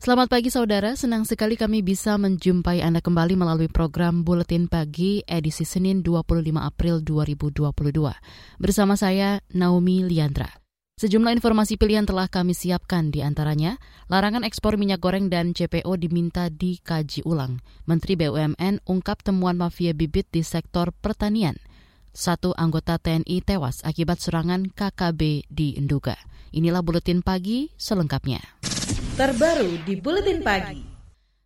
Selamat pagi saudara, senang sekali kami bisa menjumpai Anda kembali melalui program Buletin Pagi edisi Senin 25 April 2022. Bersama saya Naomi Liandra. Sejumlah informasi pilihan telah kami siapkan di antaranya, larangan ekspor minyak goreng dan CPO diminta dikaji ulang. Menteri BUMN ungkap temuan mafia bibit di sektor pertanian. Satu anggota TNI tewas akibat serangan KKB di Enduga. Inilah Buletin Pagi selengkapnya terbaru di Buletin Pagi.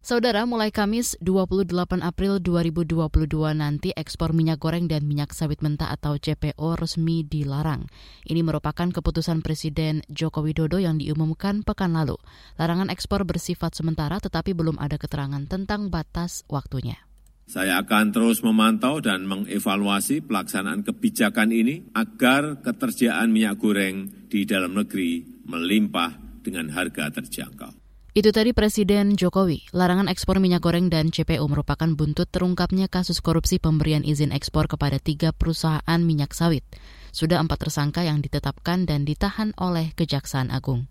Saudara, mulai Kamis 28 April 2022 nanti ekspor minyak goreng dan minyak sawit mentah atau CPO resmi dilarang. Ini merupakan keputusan Presiden Joko Widodo yang diumumkan pekan lalu. Larangan ekspor bersifat sementara tetapi belum ada keterangan tentang batas waktunya. Saya akan terus memantau dan mengevaluasi pelaksanaan kebijakan ini agar ketersediaan minyak goreng di dalam negeri melimpah dengan harga terjangkau. Itu tadi Presiden Jokowi. Larangan ekspor minyak goreng dan CPO merupakan buntut terungkapnya kasus korupsi pemberian izin ekspor kepada tiga perusahaan minyak sawit. Sudah empat tersangka yang ditetapkan dan ditahan oleh Kejaksaan Agung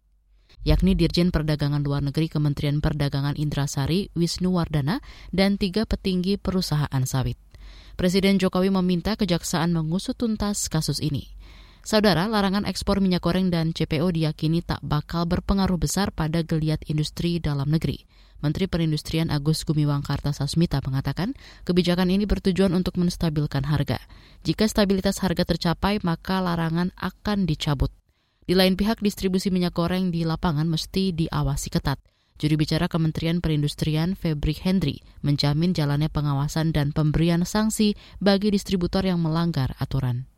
yakni Dirjen Perdagangan Luar Negeri Kementerian Perdagangan Indrasari Wisnu Wardana dan tiga petinggi perusahaan sawit. Presiden Jokowi meminta kejaksaan mengusut tuntas kasus ini. Saudara, larangan ekspor minyak goreng dan CPO diyakini tak bakal berpengaruh besar pada geliat industri dalam negeri. Menteri Perindustrian Agus Gumiwang Kartasasmita mengatakan kebijakan ini bertujuan untuk menstabilkan harga. Jika stabilitas harga tercapai, maka larangan akan dicabut. Di lain pihak, distribusi minyak goreng di lapangan mesti diawasi ketat. Juri bicara Kementerian Perindustrian Febri Hendri menjamin jalannya pengawasan dan pemberian sanksi bagi distributor yang melanggar aturan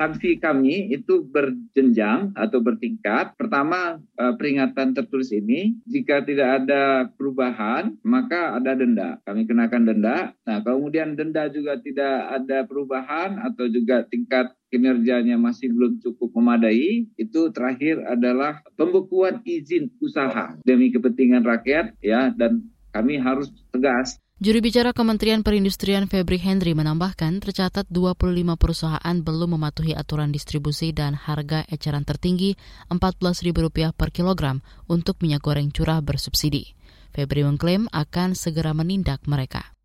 sanksi kami itu berjenjang atau bertingkat. Pertama, eh, peringatan tertulis ini, jika tidak ada perubahan, maka ada denda. Kami kenakan denda. Nah, kemudian denda juga tidak ada perubahan atau juga tingkat kinerjanya masih belum cukup memadai, itu terakhir adalah pembekuan izin usaha demi kepentingan rakyat ya dan kami harus tegas Juri bicara Kementerian Perindustrian Febri Henry menambahkan tercatat 25 perusahaan belum mematuhi aturan distribusi dan harga eceran tertinggi Rp14.000 per kilogram untuk minyak goreng curah bersubsidi. Febri mengklaim akan segera menindak mereka.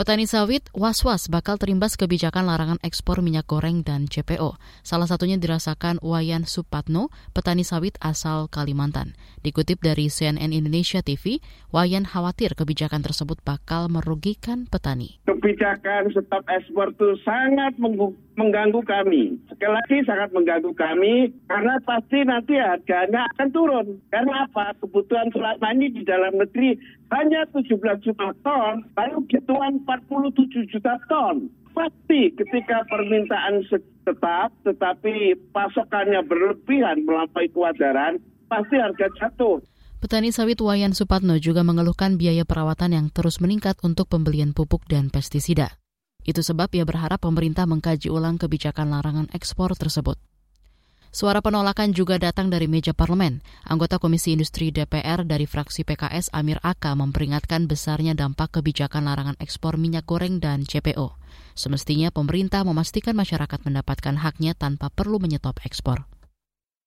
Petani sawit was-was bakal terimbas kebijakan larangan ekspor minyak goreng dan CPO. Salah satunya dirasakan Wayan Supatno, petani sawit asal Kalimantan. Dikutip dari CNN Indonesia TV, Wayan khawatir kebijakan tersebut bakal merugikan petani. Kebijakan stop ekspor itu sangat mengganggu kami. Sekali lagi sangat mengganggu kami karena pasti nanti harganya akan turun. Karena apa? Kebutuhan selama ini di dalam negeri hanya 17 juta ton, lalu kebutuhan 47 juta ton. Pasti ketika permintaan tetap, tetapi pasokannya berlebihan melampaui kewajaran, pasti harga jatuh. Petani sawit Wayan Supatno juga mengeluhkan biaya perawatan yang terus meningkat untuk pembelian pupuk dan pestisida. Itu sebab ia berharap pemerintah mengkaji ulang kebijakan larangan ekspor tersebut. Suara penolakan juga datang dari meja parlemen. Anggota Komisi Industri DPR dari fraksi PKS Amir Aka memperingatkan besarnya dampak kebijakan larangan ekspor minyak goreng dan CPO. Semestinya pemerintah memastikan masyarakat mendapatkan haknya tanpa perlu menyetop ekspor.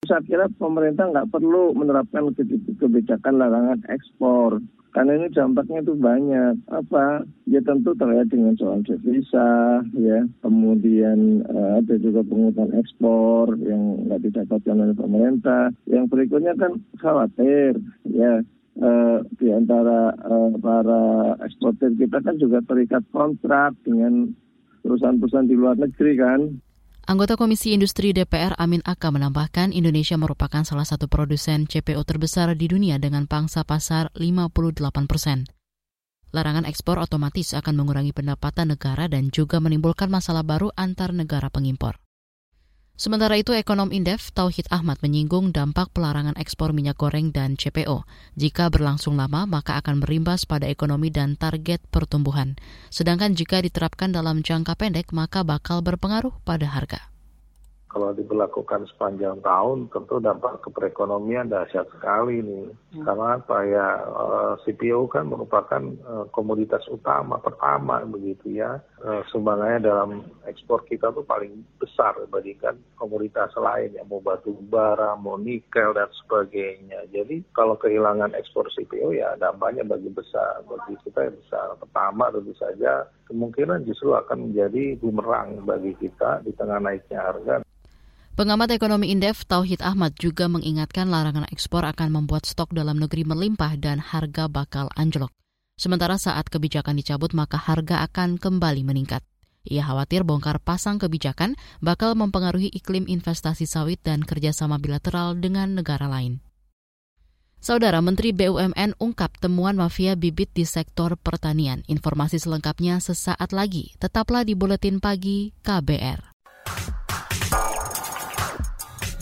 Saya kira pemerintah nggak perlu menerapkan kebijakan larangan ekspor karena ini dampaknya itu banyak. Apa? Ya tentu terkait dengan soal devisa, ya. Kemudian uh, ada juga penghutang ekspor yang nggak didapatkan oleh pemerintah. Yang berikutnya kan khawatir, ya. Uh, di antara uh, para eksportir kita kan juga terikat kontrak dengan perusahaan-perusahaan di luar negeri kan. Anggota Komisi Industri DPR Amin Aka menambahkan Indonesia merupakan salah satu produsen CPO terbesar di dunia dengan pangsa pasar 58 persen. Larangan ekspor otomatis akan mengurangi pendapatan negara dan juga menimbulkan masalah baru antar negara pengimpor. Sementara itu, ekonom Indef Tauhid Ahmad menyinggung dampak pelarangan ekspor minyak goreng dan CPO. Jika berlangsung lama, maka akan berimbas pada ekonomi dan target pertumbuhan. Sedangkan jika diterapkan dalam jangka pendek, maka bakal berpengaruh pada harga kalau diberlakukan sepanjang tahun tentu dampak ke perekonomian dahsyat sekali nih. Hmm. Karena apa ya eh, CPO kan merupakan eh, komoditas utama pertama begitu ya. Eh, sumbangannya dalam ekspor kita tuh paling besar dibandingkan komoditas lain yang mau batu bara, mau nikel dan sebagainya. Jadi kalau kehilangan ekspor CPO ya dampaknya bagi besar bagi kita yang besar. Pertama tentu saja kemungkinan justru akan menjadi bumerang bagi kita di tengah naiknya harga. Pengamat ekonomi Indef Tauhid Ahmad juga mengingatkan larangan ekspor akan membuat stok dalam negeri melimpah dan harga bakal anjlok. Sementara saat kebijakan dicabut maka harga akan kembali meningkat. Ia khawatir bongkar pasang kebijakan bakal mempengaruhi iklim investasi sawit dan kerjasama bilateral dengan negara lain. Saudara Menteri BUMN ungkap temuan mafia bibit di sektor pertanian. Informasi selengkapnya sesaat lagi. Tetaplah di Buletin Pagi KBR.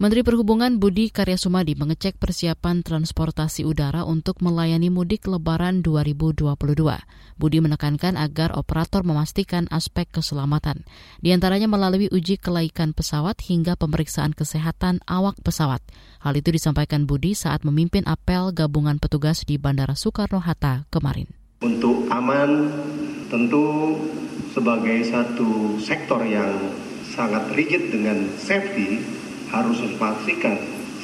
Menteri Perhubungan Budi Karya Sumadi mengecek persiapan transportasi udara untuk melayani mudik Lebaran 2022. Budi menekankan agar operator memastikan aspek keselamatan, di antaranya melalui uji kelaikan pesawat hingga pemeriksaan kesehatan awak pesawat. Hal itu disampaikan Budi saat memimpin apel gabungan petugas di Bandara Soekarno-Hatta kemarin. Untuk aman, tentu sebagai satu sektor yang sangat rigid dengan safety, harus memastikan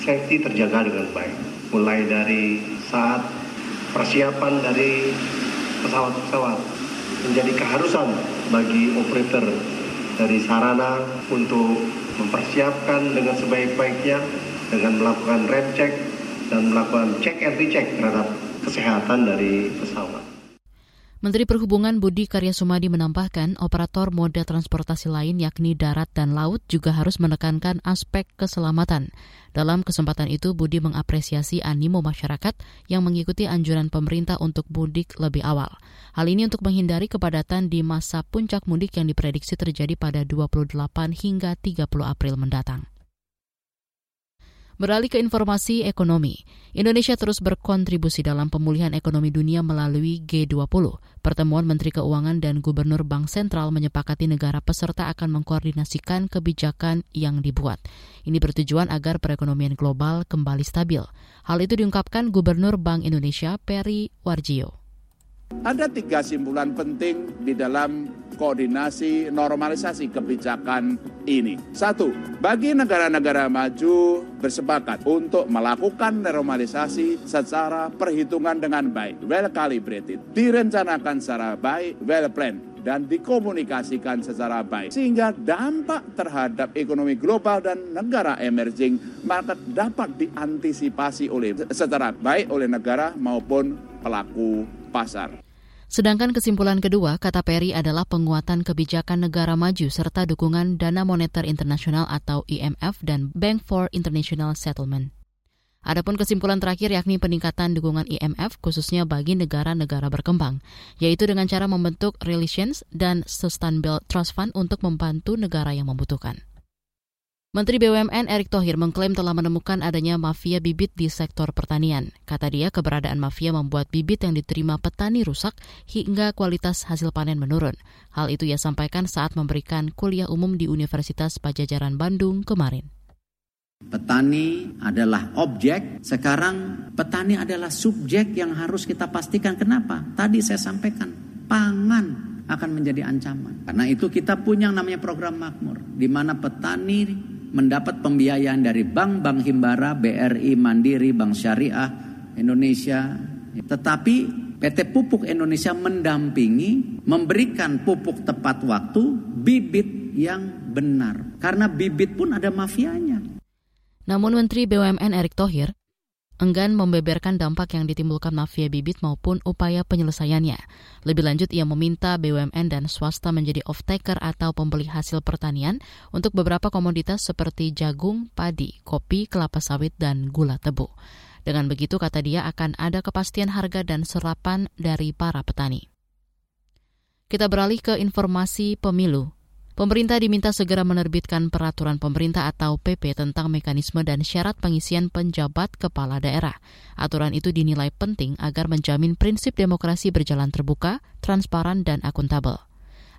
safety terjaga dengan baik. Mulai dari saat persiapan dari pesawat-pesawat menjadi keharusan bagi operator dari sarana untuk mempersiapkan dengan sebaik-baiknya dengan melakukan rem check dan melakukan check and recheck terhadap kesehatan dari pesawat. Menteri Perhubungan Budi Karya Sumadi menambahkan operator moda transportasi lain yakni darat dan laut juga harus menekankan aspek keselamatan. Dalam kesempatan itu Budi mengapresiasi animo masyarakat yang mengikuti anjuran pemerintah untuk mudik lebih awal. Hal ini untuk menghindari kepadatan di masa puncak mudik yang diprediksi terjadi pada 28 hingga 30 April mendatang. Beralih ke informasi ekonomi, Indonesia terus berkontribusi dalam pemulihan ekonomi dunia melalui G20. Pertemuan Menteri Keuangan dan Gubernur Bank Sentral menyepakati negara peserta akan mengkoordinasikan kebijakan yang dibuat. Ini bertujuan agar perekonomian global kembali stabil. Hal itu diungkapkan Gubernur Bank Indonesia Peri Warjio. Ada tiga simpulan penting di dalam koordinasi normalisasi kebijakan ini. Satu, bagi negara-negara maju bersepakat untuk melakukan normalisasi secara perhitungan dengan baik, well calibrated, direncanakan secara baik, well planned, dan dikomunikasikan secara baik sehingga dampak terhadap ekonomi global dan negara emerging market dapat diantisipasi oleh secara baik oleh negara maupun pelaku pasar. Sedangkan kesimpulan kedua, kata Perry, adalah penguatan kebijakan negara maju serta dukungan Dana Moneter Internasional atau IMF dan Bank for International Settlement. Adapun kesimpulan terakhir yakni peningkatan dukungan IMF khususnya bagi negara-negara berkembang, yaitu dengan cara membentuk Relations dan Sustainable Trust Fund untuk membantu negara yang membutuhkan. Menteri BUMN Erick Thohir mengklaim telah menemukan adanya mafia bibit di sektor pertanian. Kata dia, keberadaan mafia membuat bibit yang diterima petani rusak hingga kualitas hasil panen menurun. Hal itu ia sampaikan saat memberikan kuliah umum di Universitas Pajajaran Bandung kemarin. Petani adalah objek, sekarang petani adalah subjek yang harus kita pastikan. Kenapa? Tadi saya sampaikan, pangan akan menjadi ancaman. Karena itu kita punya yang namanya program makmur, di mana petani mendapat pembiayaan dari bank-bank himbara, BRI, Mandiri, Bank Syariah Indonesia. Tetapi PT Pupuk Indonesia mendampingi, memberikan pupuk tepat waktu, bibit yang benar. Karena bibit pun ada mafianya. Namun Menteri BUMN Erick Thohir enggan membeberkan dampak yang ditimbulkan mafia bibit maupun upaya penyelesaiannya. Lebih lanjut, ia meminta BUMN dan swasta menjadi off-taker atau pembeli hasil pertanian untuk beberapa komoditas seperti jagung, padi, kopi, kelapa sawit, dan gula tebu. Dengan begitu, kata dia, akan ada kepastian harga dan serapan dari para petani. Kita beralih ke informasi pemilu. Pemerintah diminta segera menerbitkan peraturan pemerintah atau PP tentang mekanisme dan syarat pengisian penjabat kepala daerah. Aturan itu dinilai penting agar menjamin prinsip demokrasi berjalan terbuka, transparan, dan akuntabel.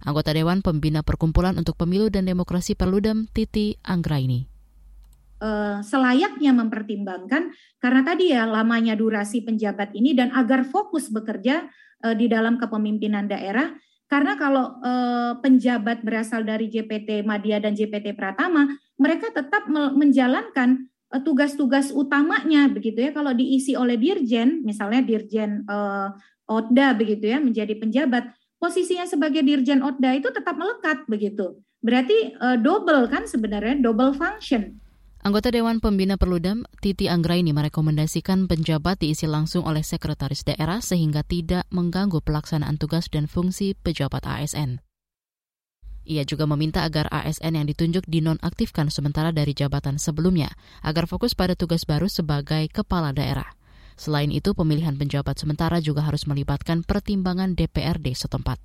Anggota Dewan Pembina Perkumpulan untuk Pemilu dan Demokrasi Perludem, Titi Anggraini. Uh, selayaknya mempertimbangkan karena tadi ya lamanya durasi penjabat ini dan agar fokus bekerja uh, di dalam kepemimpinan daerah karena kalau eh, penjabat berasal dari JPT Madia dan JPT Pratama, mereka tetap menjalankan eh, tugas-tugas utamanya begitu ya. Kalau diisi oleh dirjen, misalnya dirjen eh, Otda begitu ya, menjadi penjabat, posisinya sebagai dirjen Otda itu tetap melekat begitu. Berarti eh, double kan sebenarnya double function. Anggota Dewan Pembina Perludem, Titi Anggraini merekomendasikan penjabat diisi langsung oleh sekretaris daerah sehingga tidak mengganggu pelaksanaan tugas dan fungsi pejabat ASN. Ia juga meminta agar ASN yang ditunjuk dinonaktifkan sementara dari jabatan sebelumnya, agar fokus pada tugas baru sebagai kepala daerah. Selain itu, pemilihan penjabat sementara juga harus melibatkan pertimbangan DPRD setempat.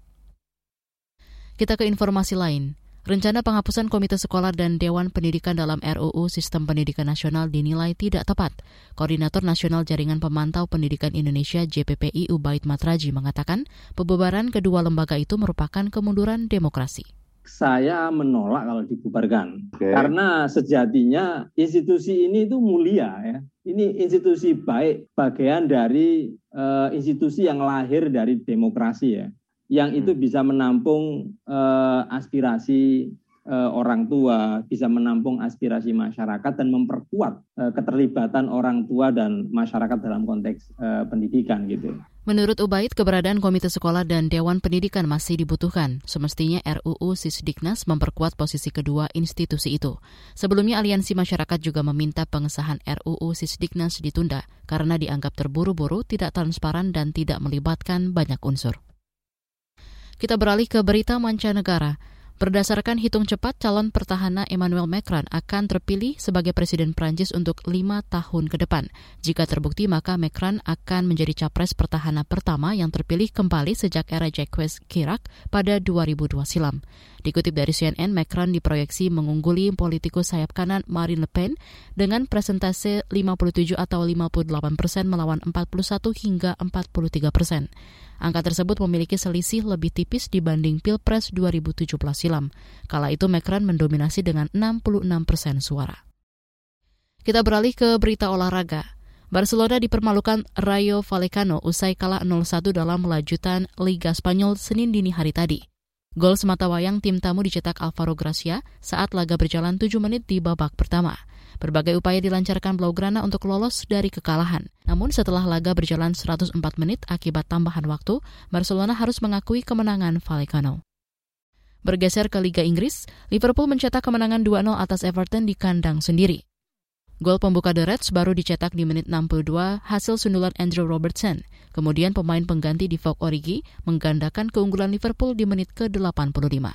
Kita ke informasi lain. Rencana penghapusan Komite Sekolah dan Dewan Pendidikan dalam RUU Sistem Pendidikan Nasional dinilai tidak tepat. Koordinator Nasional Jaringan Pemantau Pendidikan Indonesia JPPI Ubaid Matraji mengatakan pembubaran kedua lembaga itu merupakan kemunduran demokrasi. Saya menolak kalau dibubarkan okay. karena sejatinya institusi ini itu mulia ya. Ini institusi baik bagian dari uh, institusi yang lahir dari demokrasi ya yang itu hmm. bisa menampung uh, aspirasi uh, orang tua, bisa menampung aspirasi masyarakat dan memperkuat uh, keterlibatan orang tua dan masyarakat dalam konteks uh, pendidikan gitu. Menurut Ubaid, keberadaan Komite Sekolah dan Dewan Pendidikan masih dibutuhkan. Semestinya RUU Sisdiknas memperkuat posisi kedua institusi itu. Sebelumnya Aliansi Masyarakat juga meminta pengesahan RUU Sisdiknas ditunda karena dianggap terburu-buru, tidak transparan, dan tidak melibatkan banyak unsur. Kita beralih ke berita mancanegara. Berdasarkan hitung cepat, calon pertahanan Emmanuel Macron akan terpilih sebagai Presiden Prancis untuk lima tahun ke depan. Jika terbukti, maka Macron akan menjadi capres pertahanan pertama yang terpilih kembali sejak era Jacques Chirac pada 2002 silam. Dikutip dari CNN, Macron diproyeksi mengungguli politikus sayap kanan Marine Le Pen dengan presentase 57 atau 58 persen melawan 41 hingga 43 persen. Angka tersebut memiliki selisih lebih tipis dibanding Pilpres 2017 silam. Kala itu Macron mendominasi dengan 66 persen suara. Kita beralih ke berita olahraga. Barcelona dipermalukan Rayo Vallecano usai kalah 0-1 dalam melanjutan Liga Spanyol Senin dini hari tadi. Gol semata wayang tim tamu dicetak Alvaro Gracia saat laga berjalan 7 menit di babak pertama. Berbagai upaya dilancarkan Blaugrana untuk lolos dari kekalahan. Namun setelah laga berjalan 104 menit akibat tambahan waktu, Barcelona harus mengakui kemenangan Vallecano. Bergeser ke Liga Inggris, Liverpool mencetak kemenangan 2-0 atas Everton di kandang sendiri. Gol pembuka The Reds baru dicetak di menit 62 hasil sundulan Andrew Robertson. Kemudian pemain pengganti di Vogue Origi menggandakan keunggulan Liverpool di menit ke-85.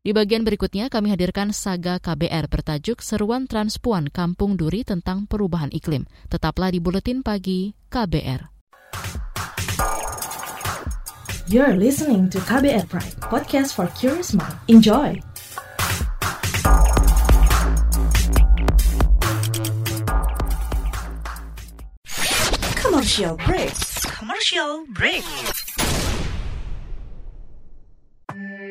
Di bagian berikutnya kami hadirkan saga KBR bertajuk Seruan Transpuan Kampung Duri tentang perubahan iklim. Tetaplah di Buletin Pagi KBR. You're listening to KBR Pride, podcast for curious mind. Enjoy! Commercial break. Commercial break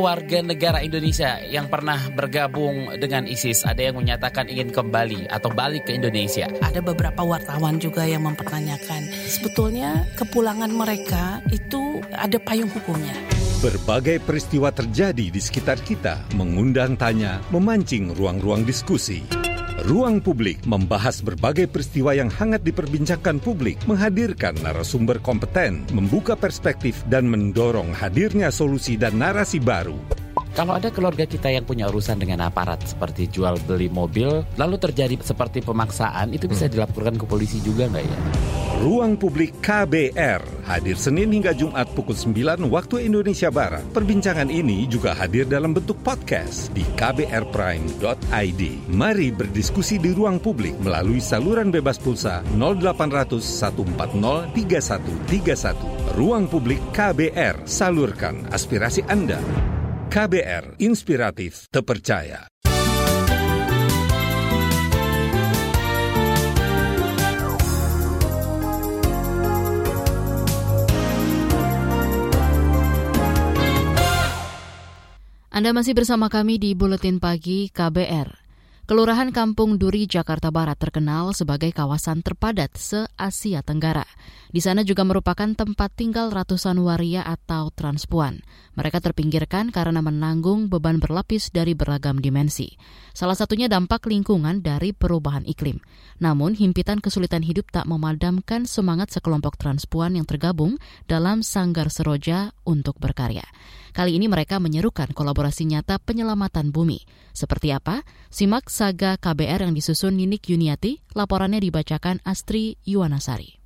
warga negara Indonesia yang pernah bergabung dengan ISIS ada yang menyatakan ingin kembali atau balik ke Indonesia. Ada beberapa wartawan juga yang mempertanyakan sebetulnya kepulangan mereka itu ada payung hukumnya. Berbagai peristiwa terjadi di sekitar kita, mengundang tanya, memancing ruang-ruang diskusi. Ruang Publik membahas berbagai peristiwa yang hangat diperbincangkan publik, menghadirkan narasumber kompeten, membuka perspektif, dan mendorong hadirnya solusi dan narasi baru. Kalau ada keluarga kita yang punya urusan dengan aparat seperti jual beli mobil, lalu terjadi seperti pemaksaan, itu bisa dilaporkan ke polisi juga nggak ya? Ruang Publik KBR hadir Senin hingga Jumat pukul 9 waktu Indonesia Barat. Perbincangan ini juga hadir dalam bentuk podcast di kbrprime.id. Mari berdiskusi di ruang publik melalui saluran bebas pulsa 0800 140 3131. Ruang Publik KBR, salurkan aspirasi Anda. KBR, inspiratif, terpercaya. Anda masih bersama kami di Buletin Pagi KBR. Kelurahan Kampung Duri, Jakarta Barat terkenal sebagai kawasan terpadat se-Asia Tenggara. Di sana juga merupakan tempat tinggal ratusan waria atau transpuan. Mereka terpinggirkan karena menanggung beban berlapis dari beragam dimensi. Salah satunya dampak lingkungan dari perubahan iklim. Namun, himpitan kesulitan hidup tak memadamkan semangat sekelompok transpuan yang tergabung dalam Sanggar Seroja untuk berkarya. Kali ini mereka menyerukan kolaborasi nyata penyelamatan bumi. Seperti apa? Simak saga KBR yang disusun Ninik Yuniati, laporannya dibacakan Astri Yuwanasari.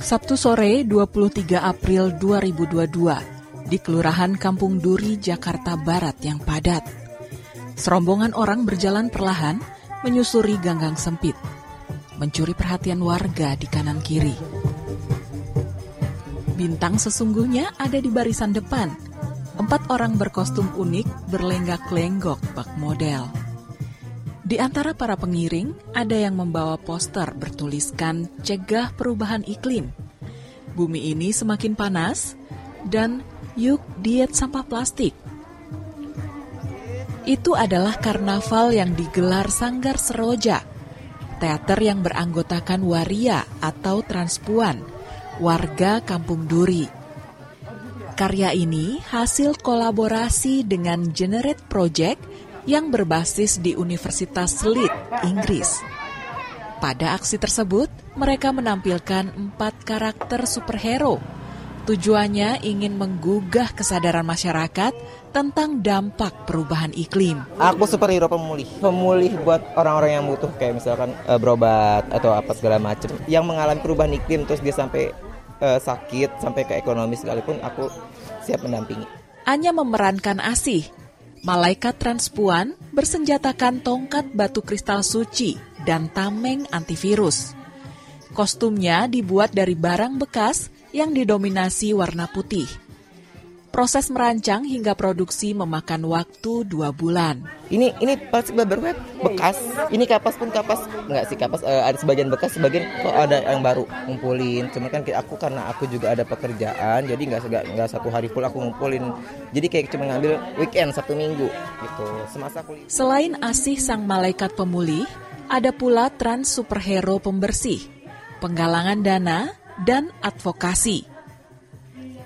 Sabtu sore 23 April 2022 di Kelurahan Kampung Duri, Jakarta Barat yang padat. Serombongan orang berjalan perlahan menyusuri ganggang sempit, mencuri perhatian warga di kanan kiri. Bintang sesungguhnya ada di barisan depan. Empat orang berkostum unik berlenggak-lenggok bak model. Di antara para pengiring, ada yang membawa poster bertuliskan cegah perubahan iklim. Bumi ini semakin panas, dan yuk diet sampah plastik. Itu adalah karnaval yang digelar Sanggar Seroja, teater yang beranggotakan waria atau transpuan, warga Kampung Duri. Karya ini hasil kolaborasi dengan Generate Project yang berbasis di Universitas Leeds, Inggris. Pada aksi tersebut, mereka menampilkan empat karakter superhero. Tujuannya ingin menggugah kesadaran masyarakat tentang dampak perubahan iklim. Aku superhero pemulih, pemulih buat orang-orang yang butuh kayak misalkan uh, berobat atau apa segala macam, yang mengalami perubahan iklim terus dia sampai uh, sakit, sampai ke ekonomi sekalipun aku siap mendampingi. Anya memerankan Asih, malaikat transpuan bersenjatakan tongkat batu kristal suci dan tameng antivirus. Kostumnya dibuat dari barang bekas yang didominasi warna putih. Proses merancang hingga produksi memakan waktu dua bulan. Ini ini plastik baru bekas. Ini kapas pun kapas nggak sih kapas uh, ada sebagian bekas, sebagian kok ada yang baru ngumpulin. Cuma kan aku karena aku juga ada pekerjaan, jadi nggak nggak satu hari full aku ngumpulin. Jadi kayak cuma ngambil weekend satu minggu gitu. Semasa kuliah. Selain asih sang malaikat pemulih, ada pula trans superhero pembersih, penggalangan dana, dan advokasi.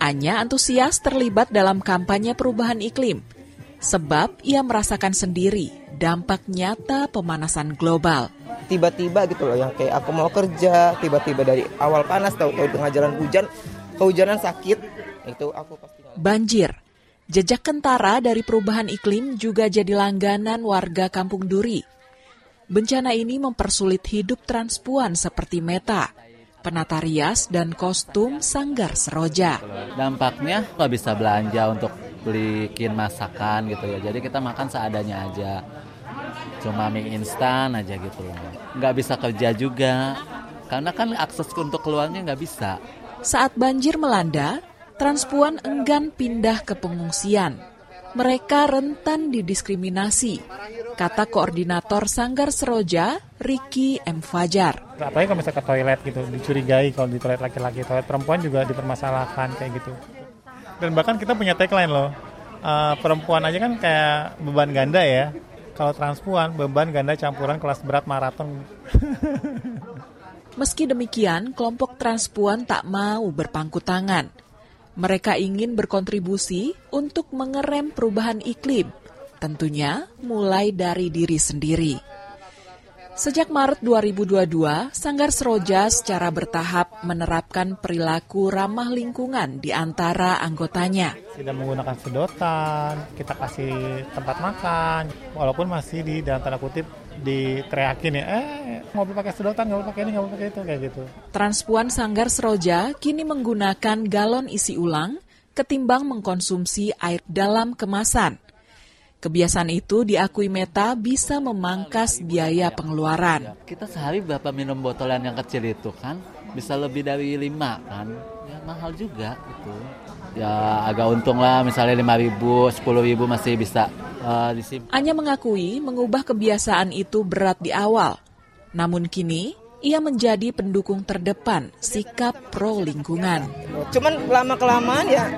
Anya antusias terlibat dalam kampanye perubahan iklim, sebab ia merasakan sendiri dampak nyata pemanasan global. Tiba-tiba gitu loh, yang kayak aku mau kerja, tiba-tiba dari awal panas, tahu-tahu tengah jalan hujan, kehujanan sakit, itu aku pasti... Banjir, jejak kentara dari perubahan iklim juga jadi langganan warga Kampung Duri. Bencana ini mempersulit hidup transpuan seperti Meta, penata rias dan kostum sanggar seroja. Dampaknya nggak bisa belanja untuk belikin masakan gitu ya. Jadi kita makan seadanya aja. Cuma mie instan aja gitu. Nggak bisa kerja juga. Karena kan akses untuk keluarnya nggak bisa. Saat banjir melanda, transpuan enggan pindah ke pengungsian. Mereka rentan didiskriminasi, kata koordinator Sanggar Seroja, Riki M. Fajar. Apalagi kalau misalnya ke toilet gitu, dicurigai kalau di toilet laki-laki, toilet perempuan juga dipermasalahkan kayak gitu. Dan bahkan kita punya tagline loh, uh, perempuan aja kan kayak beban ganda ya. Kalau transpuan, beban ganda campuran kelas berat maraton. Meski demikian, kelompok transpuan tak mau berpangku tangan. Mereka ingin berkontribusi untuk mengerem perubahan iklim, tentunya mulai dari diri sendiri. Sejak Maret 2022, Sanggar Seroja secara bertahap menerapkan perilaku ramah lingkungan di antara anggotanya. Tidak menggunakan sedotan, kita kasih tempat makan, walaupun masih di dalam tanda kutip diteriakin ya, eh nggak boleh pakai sedotan, nggak boleh pakai ini, nggak boleh pakai itu, kayak gitu. Transpuan Sanggar Seroja kini menggunakan galon isi ulang ketimbang mengkonsumsi air dalam kemasan. Kebiasaan itu diakui Meta bisa memangkas biaya pengeluaran. Kita sehari berapa minum botolan yang kecil itu kan? Bisa lebih dari lima kan? Ya mahal juga itu. Ya agak untung lah misalnya lima ribu, sepuluh ribu masih bisa uh, disimpan. Anya mengakui mengubah kebiasaan itu berat di awal. Namun kini ia menjadi pendukung terdepan sikap pro lingkungan. Cuman lama kelamaan ya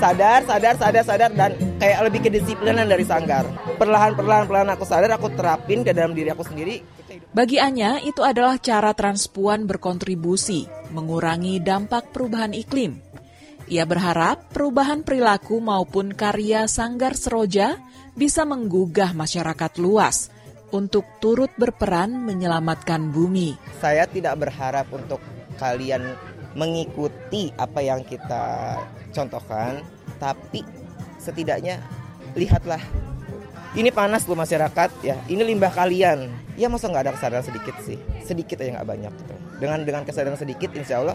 sadar, sadar, sadar, sadar dan kayak lebih kedisiplinan dari sanggar. Perlahan perlahan perlahan aku sadar, aku terapin ke dalam diri aku sendiri. Bagi Anya itu adalah cara transpuan berkontribusi mengurangi dampak perubahan iklim. Ia berharap perubahan perilaku maupun karya Sanggar Seroja bisa menggugah masyarakat luas untuk turut berperan menyelamatkan bumi. Saya tidak berharap untuk kalian mengikuti apa yang kita contohkan, tapi setidaknya lihatlah. Ini panas loh masyarakat ya. Ini limbah kalian. Ya masa nggak ada kesadaran sedikit sih? Sedikit aja nggak banyak. Gitu. Dengan dengan kesadaran sedikit, insya Allah.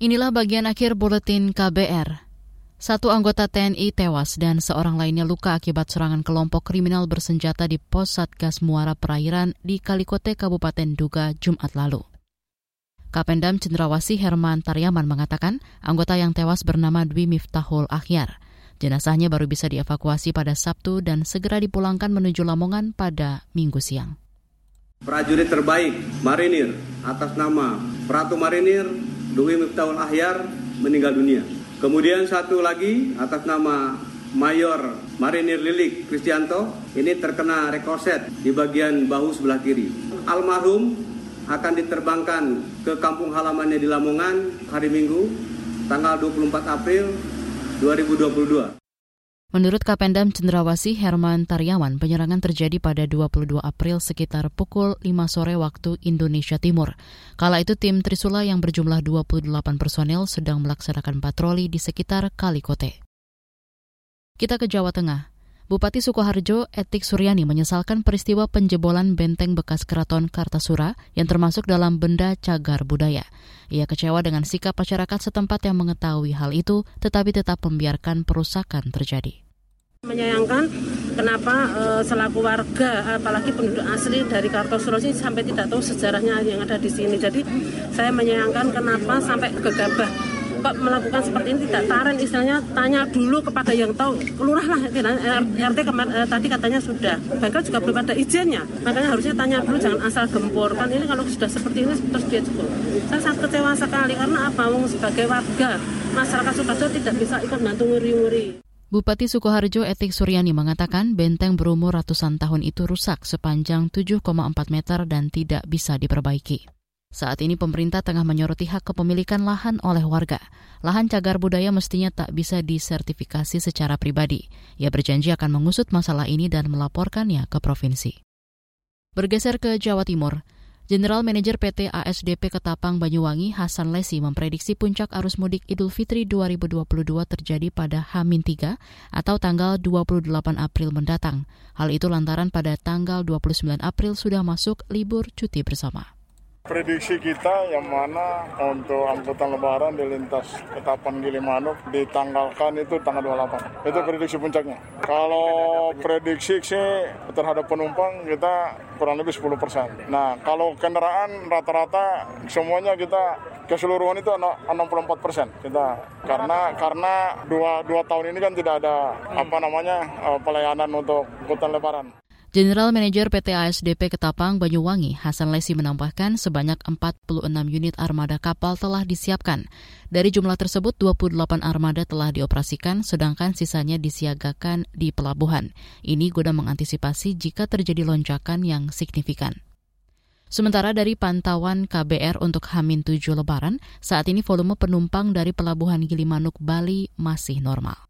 Inilah bagian akhir buletin KBR. Satu anggota TNI tewas dan seorang lainnya luka akibat serangan kelompok kriminal bersenjata di pos Satgas Muara Perairan di Kalikote, Kabupaten Duga, Jumat lalu. Kapendam Cendrawasi Herman Taryaman mengatakan anggota yang tewas bernama Dwi Miftahul Akhyar. Jenazahnya baru bisa dievakuasi pada Sabtu dan segera dipulangkan menuju Lamongan pada minggu siang. Prajurit terbaik Marinir atas nama Pratu Marinir Dwi Miftahul Ahyar meninggal dunia. Kemudian satu lagi atas nama Mayor Marinir Lilik Kristianto ini terkena rekorset di bagian bahu sebelah kiri. Almarhum akan diterbangkan ke kampung halamannya di Lamongan hari Minggu tanggal 24 April 2022. Menurut Kapendam Cendrawasi Herman Taryawan, penyerangan terjadi pada 22 April sekitar pukul 5 sore waktu Indonesia Timur. Kala itu tim Trisula yang berjumlah 28 personel sedang melaksanakan patroli di sekitar Kalikote. Kita ke Jawa Tengah. Bupati Sukoharjo, Etik Suryani menyesalkan peristiwa penjebolan benteng bekas keraton Kartasura yang termasuk dalam benda cagar budaya. Ia kecewa dengan sikap masyarakat setempat yang mengetahui hal itu, tetapi tetap membiarkan perusakan terjadi menyayangkan kenapa e, selaku warga apalagi penduduk asli dari Kartosuro ini sampai tidak tahu sejarahnya yang ada di sini jadi saya menyayangkan kenapa sampai gegabah kok melakukan seperti ini? Tidak taren istilahnya tanya dulu kepada yang tahu. Kelurah lah RT kemar, eh, tadi katanya sudah. Bahkan juga belum ada izinnya. Makanya harusnya tanya dulu jangan asal gempur. Kan ini kalau sudah seperti ini terus dia cukup saya sangat kecewa sekali karena apa? Wong sebagai warga masyarakat Sukoharjo tidak bisa ikut bantu nguri-nguri. Bupati Sukoharjo Etik Suryani mengatakan benteng berumur ratusan tahun itu rusak sepanjang 7,4 meter dan tidak bisa diperbaiki. Saat ini pemerintah tengah menyoroti hak kepemilikan lahan oleh warga. Lahan cagar budaya mestinya tak bisa disertifikasi secara pribadi. Ia berjanji akan mengusut masalah ini dan melaporkannya ke provinsi. Bergeser ke Jawa Timur, General Manager PT ASDP Ketapang Banyuwangi Hasan Lesi memprediksi puncak arus mudik Idul Fitri 2022 terjadi pada H-3 atau tanggal 28 April mendatang. Hal itu lantaran pada tanggal 29 April sudah masuk libur cuti bersama. Prediksi kita yang mana untuk angkutan lebaran di lintas Ketapang Gilimanuk ditanggalkan itu tanggal 28. Itu prediksi puncaknya. Kalau prediksi sih terhadap penumpang kita kurang lebih 10%. Nah, kalau kendaraan rata-rata semuanya kita keseluruhan itu 64 persen kita karena karena dua dua tahun ini kan tidak ada apa namanya eh, pelayanan untuk angkutan lebaran. General Manager PT ASDP Ketapang Banyuwangi, Hasan Lesi menambahkan sebanyak 46 unit armada kapal telah disiapkan. Dari jumlah tersebut, 28 armada telah dioperasikan, sedangkan sisanya disiagakan di pelabuhan. Ini guna mengantisipasi jika terjadi lonjakan yang signifikan. Sementara dari pantauan KBR untuk Hamin 7 Lebaran, saat ini volume penumpang dari Pelabuhan Gilimanuk, Bali masih normal.